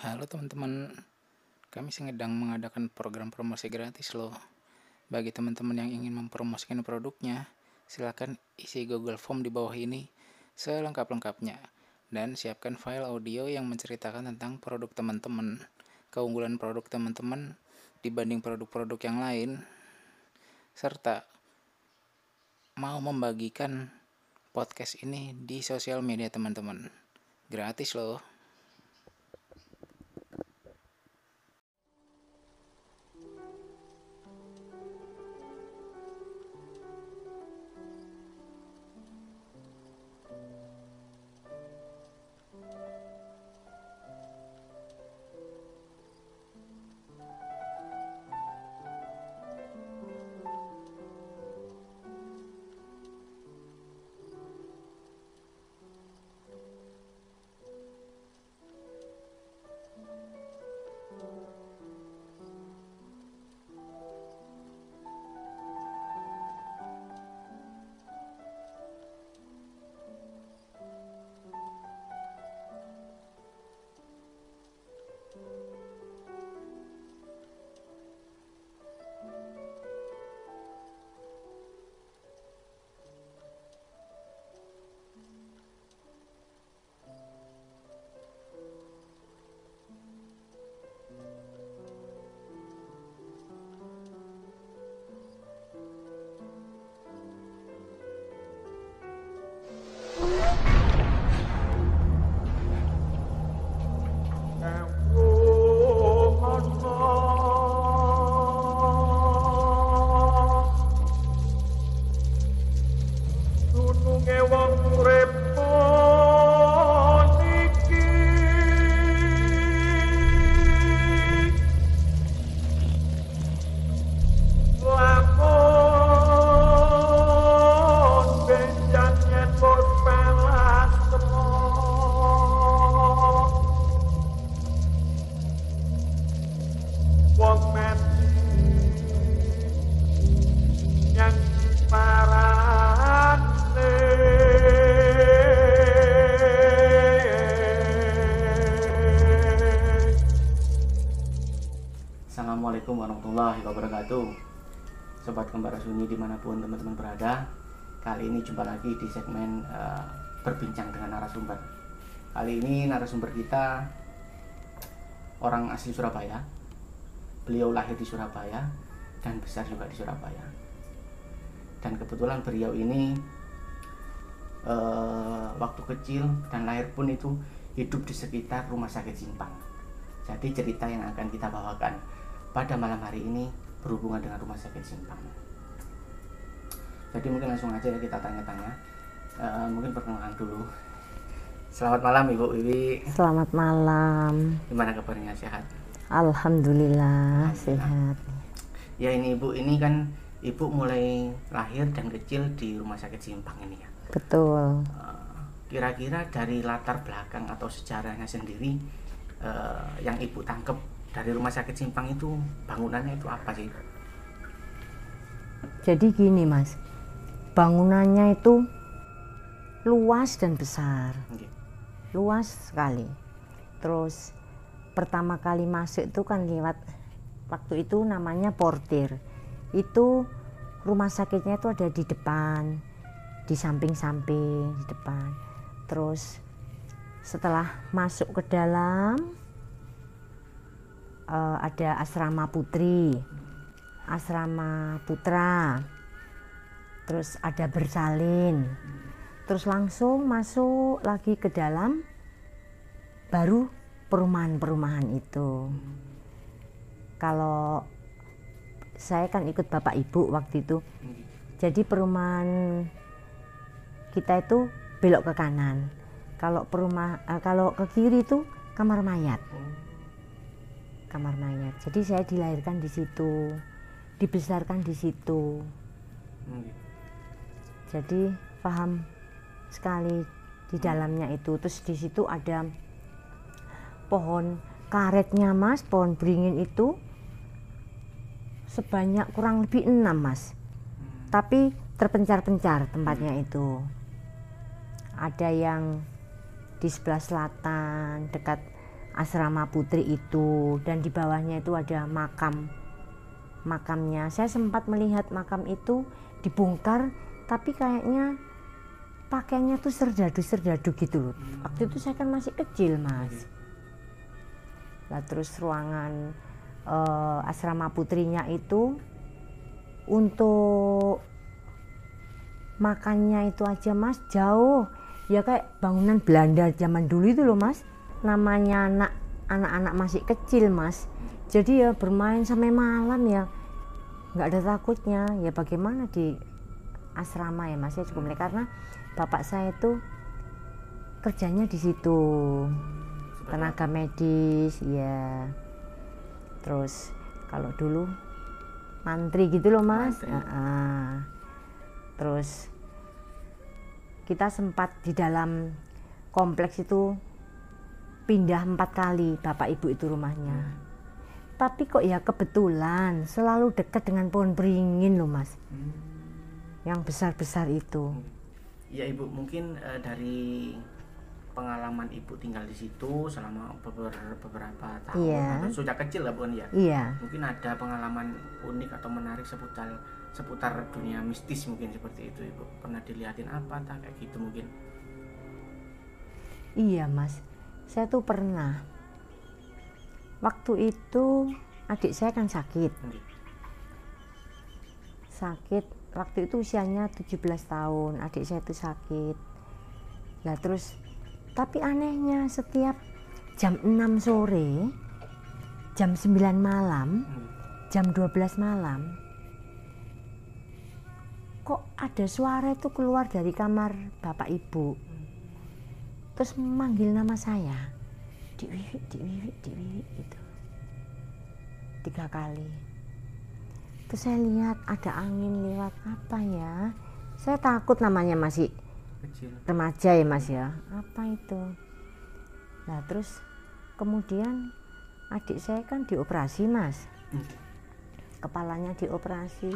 Halo teman-teman, kami sedang mengadakan program promosi gratis loh. Bagi teman-teman yang ingin mempromosikan produknya, silakan isi Google Form di bawah ini selengkap-lengkapnya dan siapkan file audio yang menceritakan tentang produk teman-teman, keunggulan produk teman-teman dibanding produk-produk yang lain, serta mau membagikan podcast ini di sosial media teman-teman. Gratis loh. Sunyi di mana pun teman-teman berada. Kali ini jumpa lagi di segmen eh, Berbincang dengan narasumber. Kali ini narasumber kita Orang asli Surabaya. Beliau lahir di Surabaya Dan besar juga di Surabaya. Dan kebetulan beliau ini eh, Waktu kecil dan lahir pun itu Hidup di sekitar rumah sakit Simpang. Jadi cerita yang akan kita bawakan pada malam hari ini berhubungan dengan rumah sakit Simpang. Jadi mungkin langsung aja ya kita tanya-tanya. Eh, mungkin perkenalkan dulu. Selamat malam Ibu Wiwi. Selamat malam. Gimana kabarnya sehat? Alhamdulillah sehat. Ya ini Ibu ini kan Ibu mulai lahir dan kecil di rumah sakit Simpang ini ya. Betul. Eh, Kira-kira dari latar belakang atau sejarahnya sendiri eh, yang Ibu tangkep dari rumah sakit Simpang itu bangunannya itu apa sih? Jadi gini mas, bangunannya itu luas dan besar, luas sekali. Terus pertama kali masuk itu kan lewat waktu itu namanya portir. Itu rumah sakitnya itu ada di depan, di samping-samping di depan. Terus setelah masuk ke dalam eh, ada asrama putri, asrama putra, terus ada bersalin, terus langsung masuk lagi ke dalam, baru perumahan-perumahan itu. Kalau saya kan ikut bapak ibu waktu itu, jadi perumahan kita itu belok ke kanan. Kalau perumah, eh, kalau ke kiri itu kamar mayat kamar mayat. Jadi saya dilahirkan di situ, dibesarkan di situ. Oke. Jadi paham sekali di dalamnya itu. Terus di situ ada pohon karetnya mas, pohon beringin itu sebanyak kurang lebih enam mas. Tapi terpencar-pencar tempatnya itu. Ada yang di sebelah selatan dekat asrama putri itu dan di bawahnya itu ada makam makamnya saya sempat melihat makam itu dibongkar tapi kayaknya pakaiannya tuh serdadu serdadu gitu loh. Waktu itu saya kan masih kecil mas. Lah terus ruangan eh, asrama putrinya itu untuk makannya itu aja mas jauh. Ya kayak bangunan Belanda zaman dulu itu loh mas. Namanya anak anak-anak masih kecil mas. Jadi ya bermain sampai malam ya. Nggak ada takutnya. Ya bagaimana di asrama ya mas ya cukup mulai karena bapak saya itu kerjanya di situ. Tenaga medis ya terus kalau dulu mantri gitu loh mas. Mantri. Heeh. terus kita sempat di dalam kompleks itu pindah empat kali bapak ibu itu rumahnya. Tapi kok ya kebetulan selalu dekat dengan pohon beringin loh mas yang besar-besar itu Ya ibu mungkin eh, dari pengalaman ibu tinggal di situ selama beber- beberapa tahun atau sejak kecil lah bukan ya. iya Mungkin ada pengalaman unik atau menarik seputar seputar dunia mistis mungkin seperti itu ibu. Pernah dilihatin apa tak kayak gitu mungkin. Iya mas, saya tuh pernah. Waktu itu adik saya kan sakit, sakit. Waktu itu usianya 17 tahun, adik saya itu sakit. Lah terus, tapi anehnya setiap jam 6 sore, jam 9 malam, jam 12 malam, kok ada suara itu keluar dari kamar bapak ibu. Terus memanggil nama saya. Dik Wiwi, Dik Wiwi, Dik Wiwi gitu. Tiga kali. Terus saya lihat ada angin lewat apa ya? Saya takut namanya masih Kecil. remaja ya mas ya. Apa itu? Nah terus kemudian adik saya kan dioperasi mas. Hmm. Kepalanya dioperasi.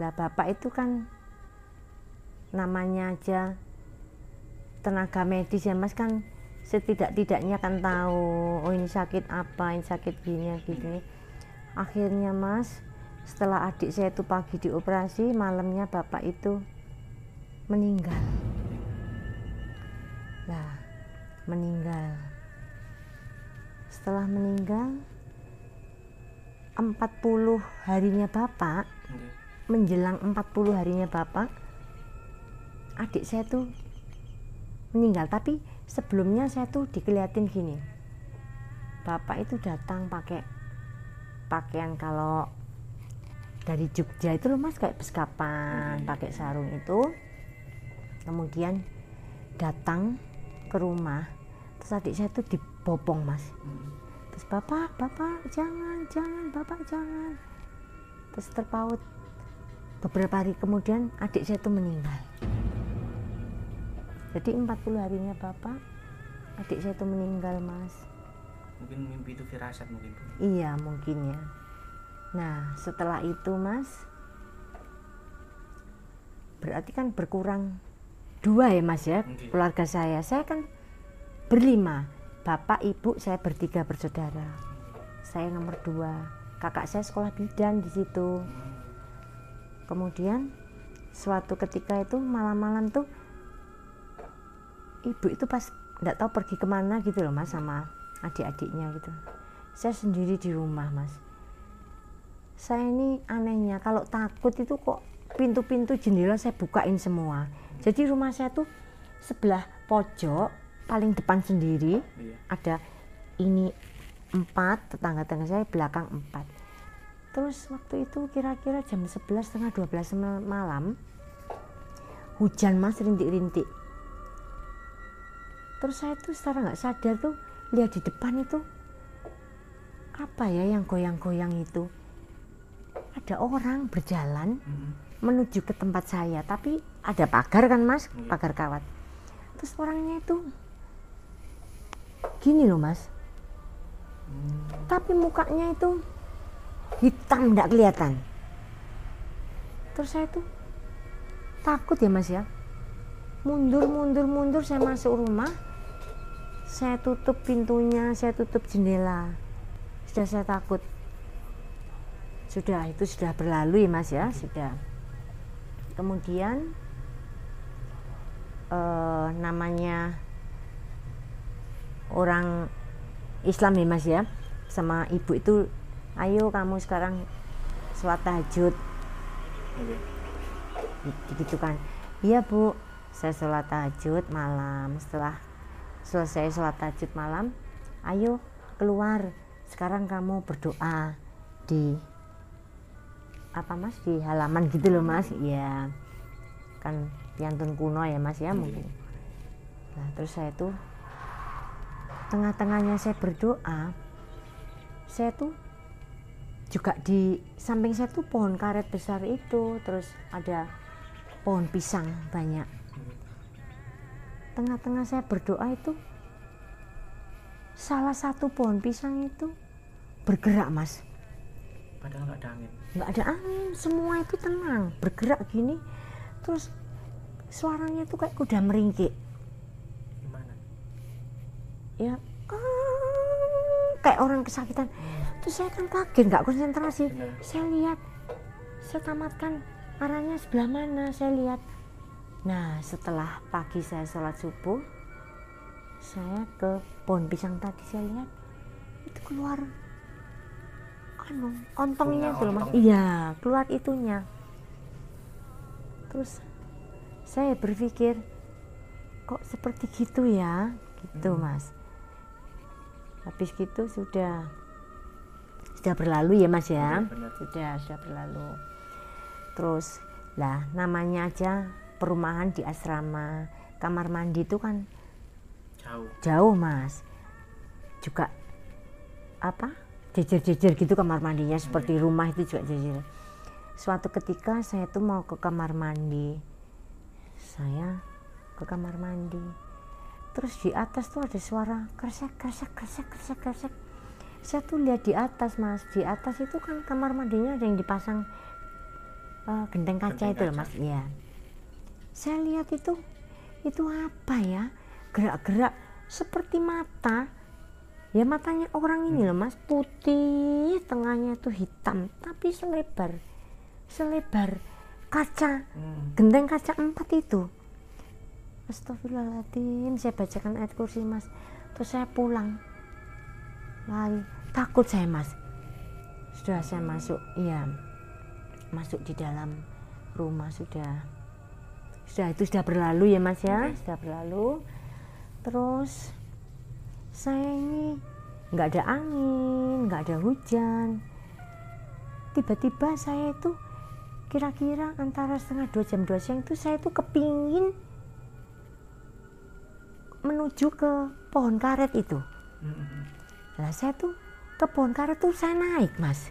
Lah bapak itu kan namanya aja tenaga medis ya mas kan setidak-tidaknya kan tahu oh ini sakit apa ini sakit gini gini akhirnya mas setelah adik saya itu pagi dioperasi malamnya bapak itu meninggal. Lah meninggal. Setelah meninggal 40 harinya bapak Nggih. menjelang 40 harinya bapak adik saya tuh meninggal. Tapi sebelumnya saya tuh dikeliatin gini bapak itu datang pakai pakaian kalau dari Jogja itu loh mas kayak beskapan pakai sarung itu. Kemudian datang ke rumah terus adik saya tuh dibopong mas. Terus bapak bapak jangan jangan bapak jangan. Terus terpaut. Beberapa hari kemudian adik saya tuh meninggal. Jadi 40 harinya bapak adik saya tuh meninggal mas Mungkin mimpi itu firasat mungkin Bu. iya mungkin ya. Nah setelah itu mas berarti kan berkurang dua ya mas ya Oke. keluarga saya. Saya kan berlima. Bapak ibu saya bertiga bersaudara. Saya nomor dua. Kakak saya sekolah bidan di situ. Kemudian suatu ketika itu malam-malam tuh ibu itu pas nggak tahu pergi ke mana gitu loh mas sama adik-adiknya gitu. Saya sendiri di rumah mas. Saya ini anehnya kalau takut itu kok pintu-pintu jendela saya bukain semua. Jadi rumah saya tuh sebelah pojok paling depan sendiri Iya. ada ini empat tetangga-tetangga saya belakang empat. Terus waktu itu kira-kira jam 11 setengah 12 mal- malam hujan mas rintik-rintik. Terus saya tuh secara nggak sadar tuh lihat di depan itu. Apa ya yang goyang-goyang itu? Ada orang berjalan Hmm. menuju ke tempat saya tapi ada pagar kan mas? Iya. pagar kawat. Terus orangnya itu gini loh mas. Tapi mukanya itu hitam tidak kelihatan. Terus saya tuh takut ya mas ya. Mundur mundur mundur saya masuk rumah saya tutup pintunya saya tutup jendela. Sudah saya takut. Sudah itu sudah berlalu ya mas ya? Sudah. Kemudian eh, namanya orang Islam ya mas ya? Sama ibu itu ayo kamu sekarang sholat tahajud. Gitu kan. Iya bu. Saya sholat tahajud malam. Setelah selesai sholat tahajud malam ayo keluar. Sekarang kamu berdoa di apa mas? Di halaman gitu loh mas. Iya. Kan piantun kuno ya mas ya mungkin. Nah terus saya tuh tengah-tengahnya saya berdoa saya tuh juga di samping saya tuh pohon karet besar itu. Terus ada pohon pisang banyak tengah-tengah saya berdoa itu salah satu pohon pisang itu bergerak mas. Padahal nggak ada angin. nggak ada angin semua itu tenang bergerak gini. Terus suaranya tuh kayak kuda meringkik. Gimana? ya kayak orang kesakitan. Terus saya kan kaget nggak konsentrasi. Saya lihat saya tamatkan arahnya sebelah mana saya lihat nah setelah pagi saya sholat subuh saya ke pohon pisang tadi saya lihat itu keluar anu ontongnya itu loh mas. iya keluar itunya. Terus saya berpikir kok seperti gitu ya? Gitu Hmm. mas. Habis gitu sudah sudah berlalu ya mas ya? Benar. sudah sudah berlalu. Terus lah namanya aja perumahan di asrama. Kamar mandi itu kan Jauh. jauh mas. Juga apa? Jejer-jejer gitu kamar mandinya seperti rumah itu juga jejer. Suatu ketika saya tuh mau ke kamar mandi. Saya ke kamar mandi. Terus di atas tuh ada suara kresek kresek kresek kresek kresek. Saya tuh lihat di atas mas. Di atas itu kan kamar mandinya ada yang dipasang eh, genteng kaca Genteng itu loh kaca. mas. Iya saya lihat itu itu apa ya? Gerak-gerak seperti mata. Ya matanya orang ini loh mas. Putih tengahnya itu hitam tapi selebar selebar kaca Hmm. genteng kaca empat itu. Astagfirullahaladzim saya bacakan ayat kursi mas. Terus saya pulang. Lari. Takut saya mas. Sudah saya masuk iya. Masuk di dalam rumah sudah sudah itu sudah berlalu ya mas ya? Oke. sudah berlalu. Terus saya ini nggak ada angin nggak ada hujan. Tiba-tiba saya itu kira-kira antara setengah dua jam dua siang itu saya itu kepingin menuju ke pohon karet itu. Lah saya tuh ke pohon karet tuh saya naik mas.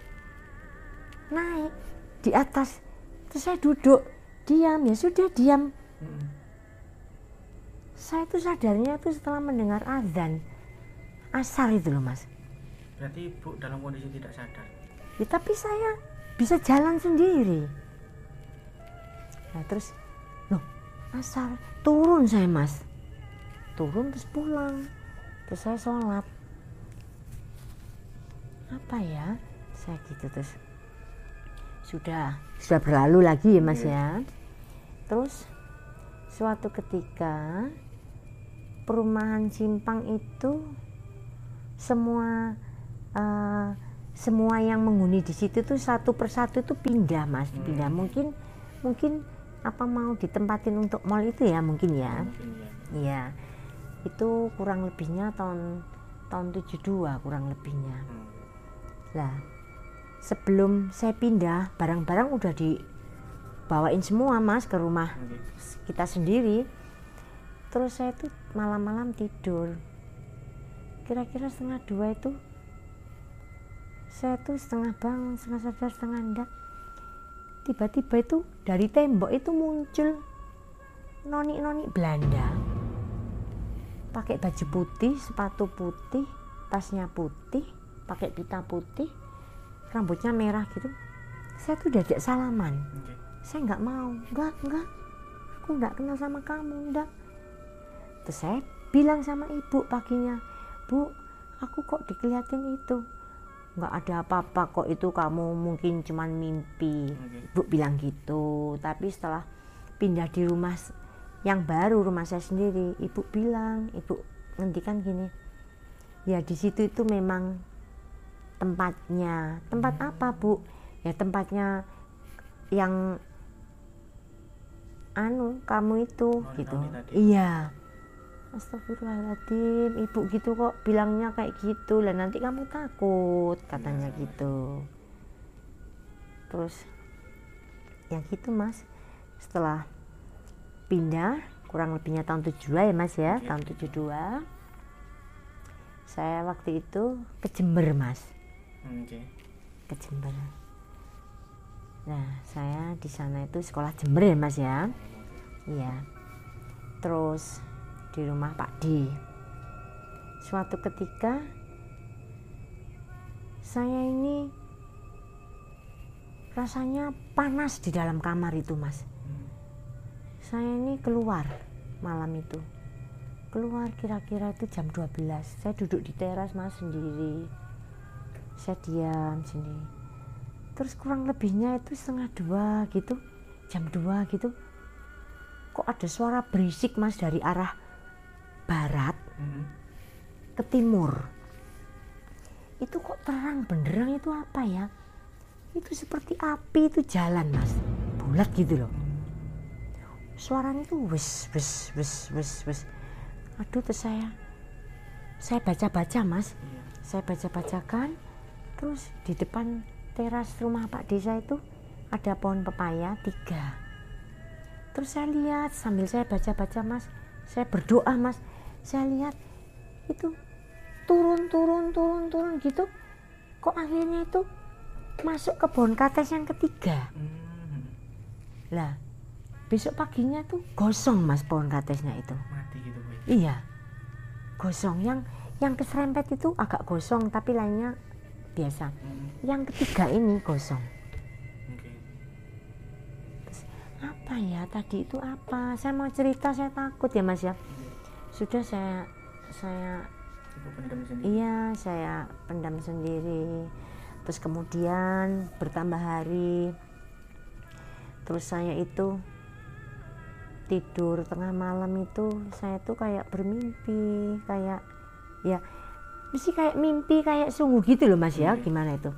Naik di atas. Terus saya duduk diam ya sudah diam. Hmm. saya tuh sadarnya tuh setelah mendengar azan. Asar itu loh mas. Berarti ibu dalam kondisi tidak sadar. ya, tapi saya bisa jalan sendiri. Nah terus loh asar turun saya mas. Turun terus pulang terus saya sholat. Apa ya? Saya gitu terus sudah sudah berlalu lagi ya mas Iya. ya terus suatu ketika perumahan simpang itu semua eh, semua yang menghuni di situ tuh satu persatu tuh pindah mas Hmm. pindah mungkin mungkin apa mau ditempatin untuk mall itu ya mungkin ya Mungkin ya. iya itu kurang lebihnya tahun tahun 72 kurang lebihnya Hmm. lah sebelum saya pindah barang-barang udah dibawain semua mas ke rumah kita sendiri. Terus saya tuh malam-malam tidur. Kira-kira setengah dua itu saya tuh setengah bangun setengah sadar setengah enggak tiba-tiba itu dari tembok itu muncul noni-noni Belanda. Pakai baju putih sepatu putih tasnya putih pakai pita putih rambutnya merah gitu. Saya tuh diajak salaman. Saya nggak mau. Nggak nggak aku nggak kenal sama kamu nggak terus saya bilang sama ibu paginya bu aku kok dikeliatin itu? Nggak ada apa-apa kok itu kamu mungkin cuman mimpi. Oke. ibu bilang gitu. Tapi setelah pindah di rumah yang baru rumah saya sendiri ibu bilang ibu ngendikan gini ya di situ itu memang tempatnya. Tempat apa bu? Ya tempatnya yang anu kamu itu Oh, gitu. iya. Astagfirullahaladzim ibu gitu kok bilangnya kayak gitu. Lah nanti kamu takut katanya Iya. gitu. Terus ya gitu mas. Setelah pindah kurang lebihnya tahun 72 ya mas ya? Oke. tahun 72 saya waktu itu ke Jember mas Oke. ke Jember nah saya di sana itu sekolah Jember ya mas ya? Iya. Terus di rumah Pak D. Suatu ketika saya ini rasanya panas di dalam kamar itu mas. Hmm. saya ini keluar malam itu. Keluar kira-kira itu jam 12 saya duduk di teras mas sendiri saya diam sendiri terus kurang lebihnya itu setengah dua gitu jam 2 gitu. Kok ada suara berisik mas dari arah barat Hmm. ke timur? Itu kok terang benderang itu apa ya? Itu seperti api itu jalan mas. Bulat gitu loh. Suaranya tuh wes wes wes wes wes. Aduh terus saya saya baca baca mas. Iya. saya baca bacakan terus di depan teras rumah Pak Desa itu ada pohon pepaya tiga terus saya lihat sambil saya baca baca mas saya berdoa mas saya lihat itu turun turun turun turun gitu kok akhirnya itu masuk ke pohon kates yang ketiga Hmm. lah besok paginya tuh gosong mas pohon katesnya itu Mati gitu bu. Iya, gosong. Yang yang keserempet itu agak gosong, tapi lainnya biasa. Hmm. Yang ketiga ini gosong. Oke. Apa ya tadi itu apa? Saya mau cerita, saya takut ya mas ya. Sudah saya saya Ibu pendam sendiri. iya saya pendam sendiri. Terus kemudian bertambah hari. Terus saya itu tidur tengah malam itu saya tuh kayak bermimpi kayak ya mesti kayak mimpi kayak sungguh gitu loh mas ya Iya. gimana itu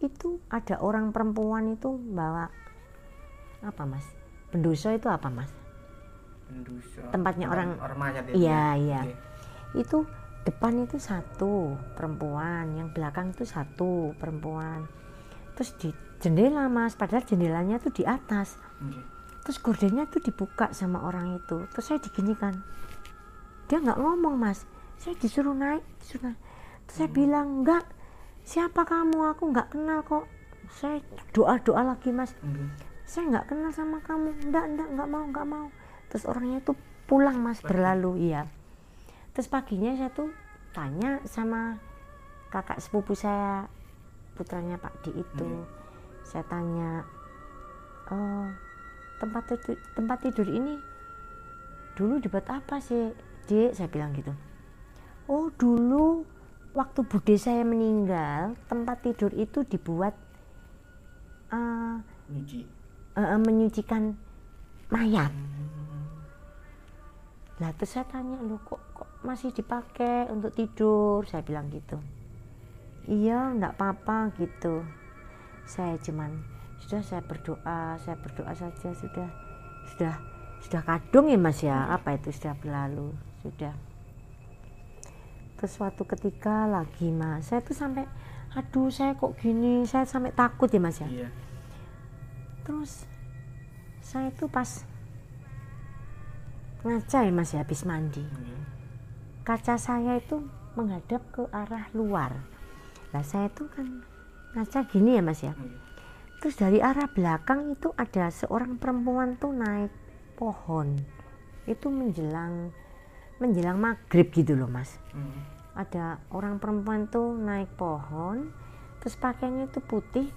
itu ada orang perempuan itu bawa apa mas pendosa itu apa mas Pendusa. Tempatnya orang- orang mayat ya. Iya, ya? iya. Oke. itu depan itu satu perempuan yang belakang itu satu perempuan terus di jendela mas padahal jendelanya tuh di atas Oke. terus gordennya tuh dibuka sama orang itu terus saya diginikan dia nggak ngomong mas saya disuruh naik disuruh naik. terus saya bilang enggak siapa kamu? Aku nggak kenal kok. Saya doa doa lagi mas. Oke. saya nggak kenal sama kamu. Enggak enggak nggak mau nggak mau. Terus orangnya tuh pulang mas berlalu iya. Terus paginya saya tuh tanya sama kakak sepupu saya putranya Pak Di itu. Hmm. saya tanya "Eh, tempat tidur, tempat tidur ini dulu dibuat apa sih Dik? Saya bilang gitu oh dulu waktu bude saya meninggal tempat tidur itu dibuat eh, Nyuci. eh, menyucikan mayat. Lah terus saya tanya lu kok, kok masih dipakai untuk tidur? Saya bilang gitu. Iya, enggak apa-apa gitu. Saya cuman sudah saya berdoa, saya berdoa saja sudah sudah sudah kadung ya Mas ya. Apa itu sudah berlalu, sudah. Terus suatu ketika lagi Mas, saya tuh sampai aduh saya kok gini, saya sampai takut ya Mas ya? Iya. terus saya tuh pas ngaca ya mas ya habis mandi. Oke. kaca saya itu menghadap ke arah luar. Lah saya tuh kan ngaca gini ya mas ya? Oke. terus dari arah belakang itu ada seorang perempuan tuh naik pohon. Itu menjelang menjelang maghrib gitu loh mas. Hmm. ada orang perempuan tuh naik pohon terus pakainya itu putih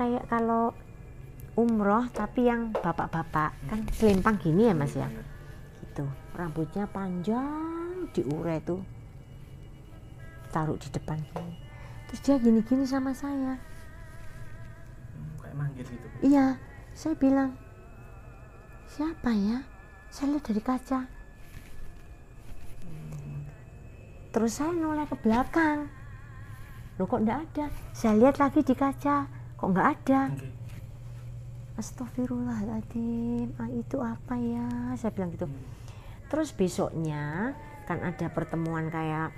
kayak kalau umroh tapi yang bapak-bapak. Kan selempang gini ya mas ya? Iya. gitu. Rambutnya panjang diure tuh. Taruh di depan gini. Terus dia gini-gini sama saya. Hmm, kayak manggil gitu. Iya saya bilang siapa ya? Saya lihat dari kaca terus saya noleh ke belakang loh kok enggak ada saya lihat lagi di kaca kok enggak ada Oke. Astagfirullahaladzim, ah, itu apa ya? Saya bilang gitu. Terus besoknya kan ada pertemuan kayak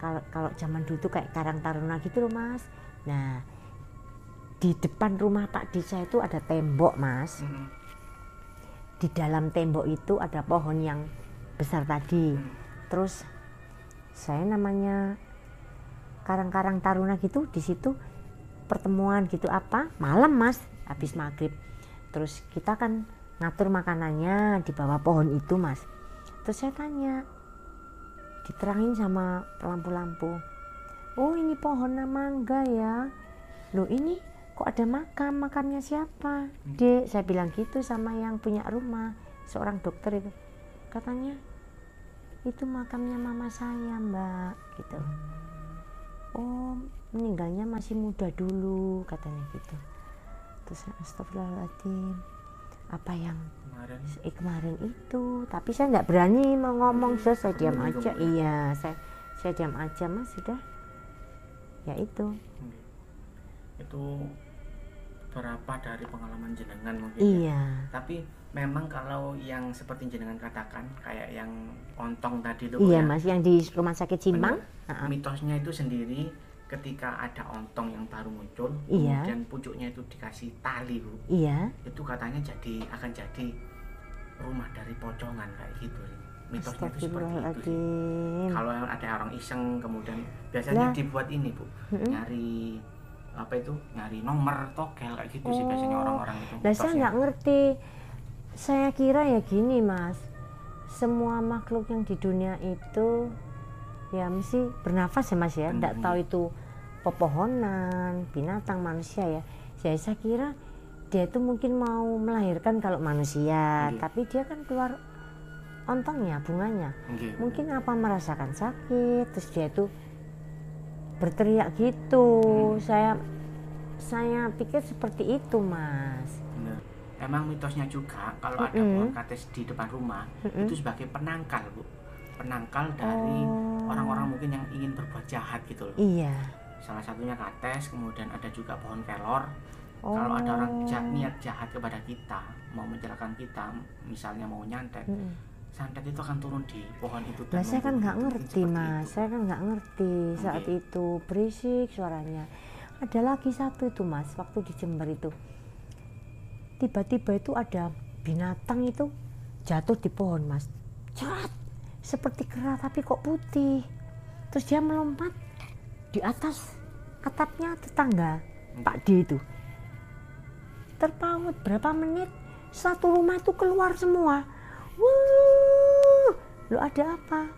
kalau kalau zaman dulu tuh kayak Karang Taruna gitu loh mas. Nah di depan rumah Pak Desa itu ada tembok mas. Mm-mm. Di dalam tembok itu ada pohon yang besar tadi. Terus saya namanya Karang-Karang Taruna gitu di situ pertemuan gitu apa? Malam mas habis maghrib. Terus kita kan ngatur makanannya di bawah pohon itu mas. Terus saya tanya diterangin sama lampu-lampu oh ini pohon mangga ya. Loh ini kok ada makam? Makamnya siapa? Dek saya bilang gitu sama yang punya rumah seorang dokter itu. Katanya itu makamnya mama saya mbak gitu. Oh meninggalnya masih muda dulu katanya gitu. Terus astagfirullahaladzim apa yang kemarin? eh, kemarin itu tapi saya nggak berani mau ngomong saya, saya diam aja. ngomong. iya saya saya diam aja mas sudah. Ya itu. Oke. itu berapa dari pengalaman jenengan mungkin ya? iya. Tapi memang kalau yang seperti jenengan katakan kayak yang ontong tadi itu iya ya, mas yang di rumah sakit Cimang mitosnya itu sendiri ketika ada ontong yang baru muncul Iya. kemudian pucuknya itu dikasih tali bu. Iya. Itu katanya jadi akan jadi rumah dari pocongan kayak gitu mitosnya itu seperti itu sih kalau ada orang iseng kemudian biasanya Lah. dibuat ini bu. Mm-mm. nyari apa itu nyari nomor togel kayak gitu sih biasanya Oh. orang-orang itu Lah saya nggak ngerti. Saya kira ya gini mas, semua makhluk yang di dunia itu ya mesti bernafas ya mas ya. Nggak iya. tahu itu pepohonan, binatang, manusia ya. Jadi saya kira dia itu mungkin mau melahirkan kalau manusia, Iya. tapi dia kan keluar ontongnya, bunganya. Nggih. Mungkin apa merasakan sakit, terus dia itu berteriak gitu. Hmm. Saya saya pikir seperti itu mas. Bener. Emang mitosnya juga kalau ada Mm-mm. pohon kates di depan rumah Mm-mm. itu sebagai penangkal bu, penangkal dari Oh. orang-orang mungkin yang ingin berbuat jahat gitu loh. Iya. Salah satunya kates, kemudian ada juga pohon kelor. Oh. Kalau ada orang ja- niat jahat kepada kita, mau mencelakakan kita, misalnya mau nyantet, Mm-mm. Santet itu akan turun di pohon itu. Lah saya kan nggak ngerti mas, itu. saya kan nggak ngerti saat Oke. itu berisik suaranya. Ada lagi satu itu mas, waktu di Jember itu, tiba-tiba itu ada binatang itu jatuh di pohon mas, cerat seperti kera tapi kok putih. Terus dia melompat di atas atapnya tetangga Pak D itu. Terpaut berapa menit, satu rumah itu keluar semua. Wuh, lo ada apa?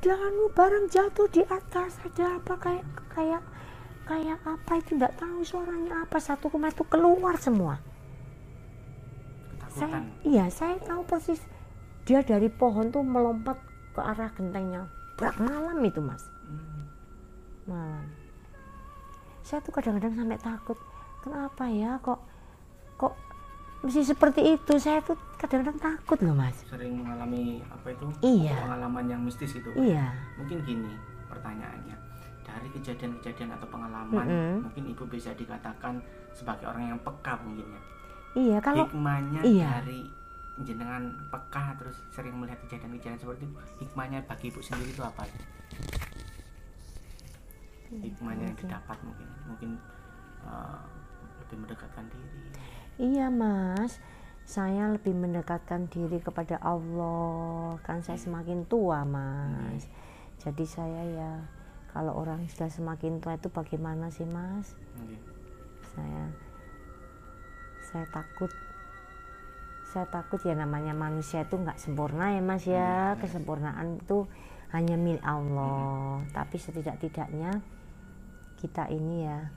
Ada anu barang jatuh di atas, ada apa kayak kayak kayak apa itu tidak tahu suaranya apa. Satu rumah itu keluar semua. Saya, iya, saya tahu persis dia dari pohon tuh melompat ke arah gentengnya. Berak malam itu mas, Hmm. malam. Saya tuh kadang-kadang sampai takut. Kenapa ya kok kok mesti seperti itu? Saya tuh kadang-kadang takut loh mas. Sering mengalami apa itu? Iya. Pengalaman yang mistis itu. Iya. Mungkin gini pertanyaannya. Dari kejadian-kejadian atau pengalaman, Mm-mm. mungkin ibu bisa dikatakan sebagai orang yang peka mungkin ya. Iya kalau hikmahnya iya. dari jenengan peka terus sering melihat kejadian-kejadian seperti itu hikmahnya bagi ibu sendiri itu apa hikmahnya yang didapat mungkin mungkin eh, lebih mendekatkan diri Iya mas, saya lebih mendekatkan diri kepada Allah. Kan saya semakin tua mas. Jadi saya ya kalau orang sudah semakin tua itu bagaimana sih mas? Oke. Saya saya takut. Saya takut ya namanya manusia itu nggak sempurna ya mas ya. Kesempurnaan itu hanya milik Allah. Tapi setidak-tidaknya kita ini ya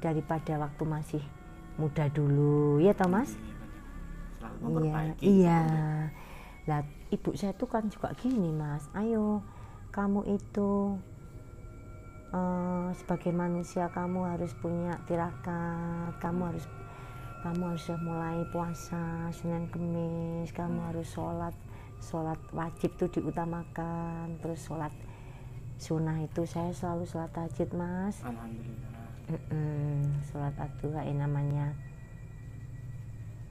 daripada waktu masih muda dulu ya toh mas Iya, selalu Iya, memperbaiki. Lah, ibu saya tuh kan juga gini, Mas. Ayo, kamu itu eh, sebagai manusia kamu harus punya tirakat, kamu harus kamu harus mulai puasa Senin Kemis, kamu harus sholat sholat wajib tuh diutamakan, terus sholat sunnah itu saya selalu sholat tahajud, Mas. alhamdulillah Mm-mm, sholat ya namanya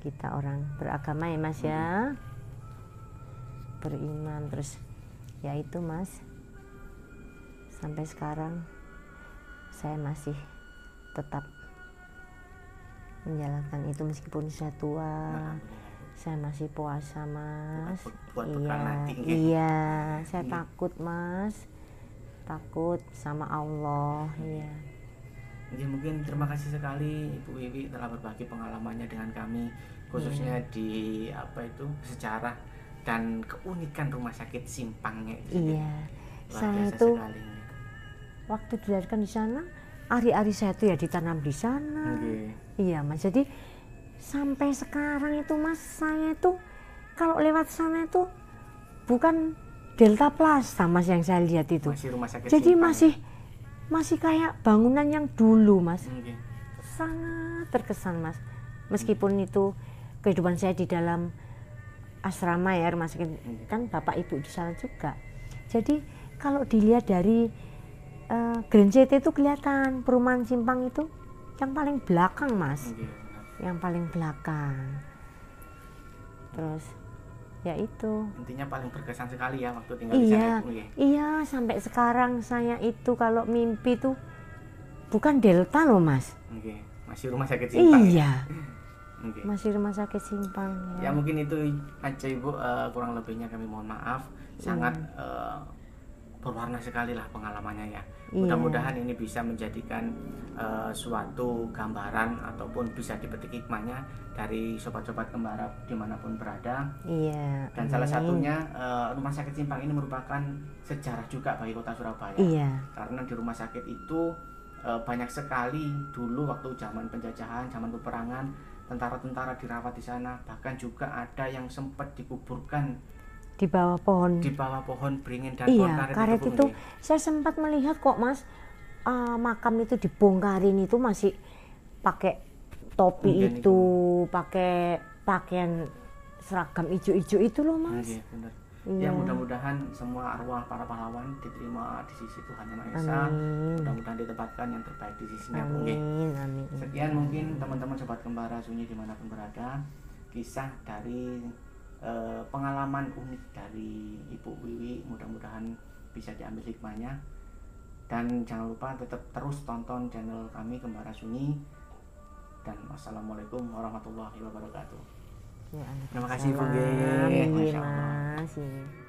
kita orang beragama ya mas ya? Beriman terus ya itu mas sampai sekarang saya masih tetap menjalankan itu meskipun saya tua saya masih puasa mas. Buat iya nanti, nggih. iya saya takut mas takut sama Allah iya Jadi mungkin terima kasih sekali Ibu Wiwi telah berbagi pengalamannya dengan kami khususnya Iya. di apa itu sejarah dan keunikan rumah sakit Simpangnya itu iya saya itu sekali. waktu dilahirkan di sana hari-hari saya tuh ya ditanam di sana Nggih. iya mas jadi sampai sekarang itu mas saya itu kalau lewat sana itu bukan Delta Plaza mas yang saya lihat itu Masih rumah sakit jadi Simpang. masih masih kayak bangunan yang dulu mas. Nggih. sangat terkesan mas. Meskipun itu kehidupan saya di dalam asrama ya rumah sakit kan bapak ibu di sana juga. Jadi kalau dilihat dari eh, Grand CT itu kelihatan perumahan simpang itu yang paling belakang mas. Benar. yang paling belakang. Terus ya itu Intinya paling berkesan sekali ya waktu tinggal di sana iya Ibu nggih. iya sampai sekarang saya itu kalau mimpi tuh bukan delta loh mas Nggih. Masih rumah sakit Simpang. ya? iya Nggih. masih rumah sakit simpang Ya mungkin itu aja Ibu Eh, kurang lebihnya kami mohon maaf sangat eh, berwarna sekali lah pengalamannya ya. Iya. Mudah-mudahan ini bisa menjadikan eh, suatu gambaran ataupun bisa dipetik hikmahnya dari sobat-sobat kembara di mana pun berada. iya Dan salah satunya eh, rumah sakit Simpang ini merupakan sejarah juga bagi kota Surabaya. iya Karena di rumah sakit itu eh, banyak sekali dulu waktu zaman penjajahan, zaman peperangan, tentara-tentara dirawat di sana. Bahkan juga ada yang sempat dikuburkan di bawah pohon di bawah pohon beringin dan pohon iya karet, karet Bu, itu nggih. saya sempat melihat kok mas ah, makam itu dibongkarin itu masih pakai topi Mungkin itu pakai pakaian seragam ijo-ijo itu loh mas. Iya. Ya mudah-mudahan semua arwah para pahlawan diterima di sisi Tuhan Yang Maha Esa. Mudah-mudahan ditempatkan yang terbaik di sisinya. Amin amin Sekian mungkin teman-teman sobat kembara sunyi di mana pun berada kisah dari eh, pengalaman unik dari Ibu Wiwi mudah-mudahan bisa diambil hikmahnya. Dan jangan lupa tetap terus tonton channel kami Kembara Sunyi. Dan wassalamualaikum warahmatullahi wabarakatuh. Ya, Terima kasih, Bu. Masya Allah.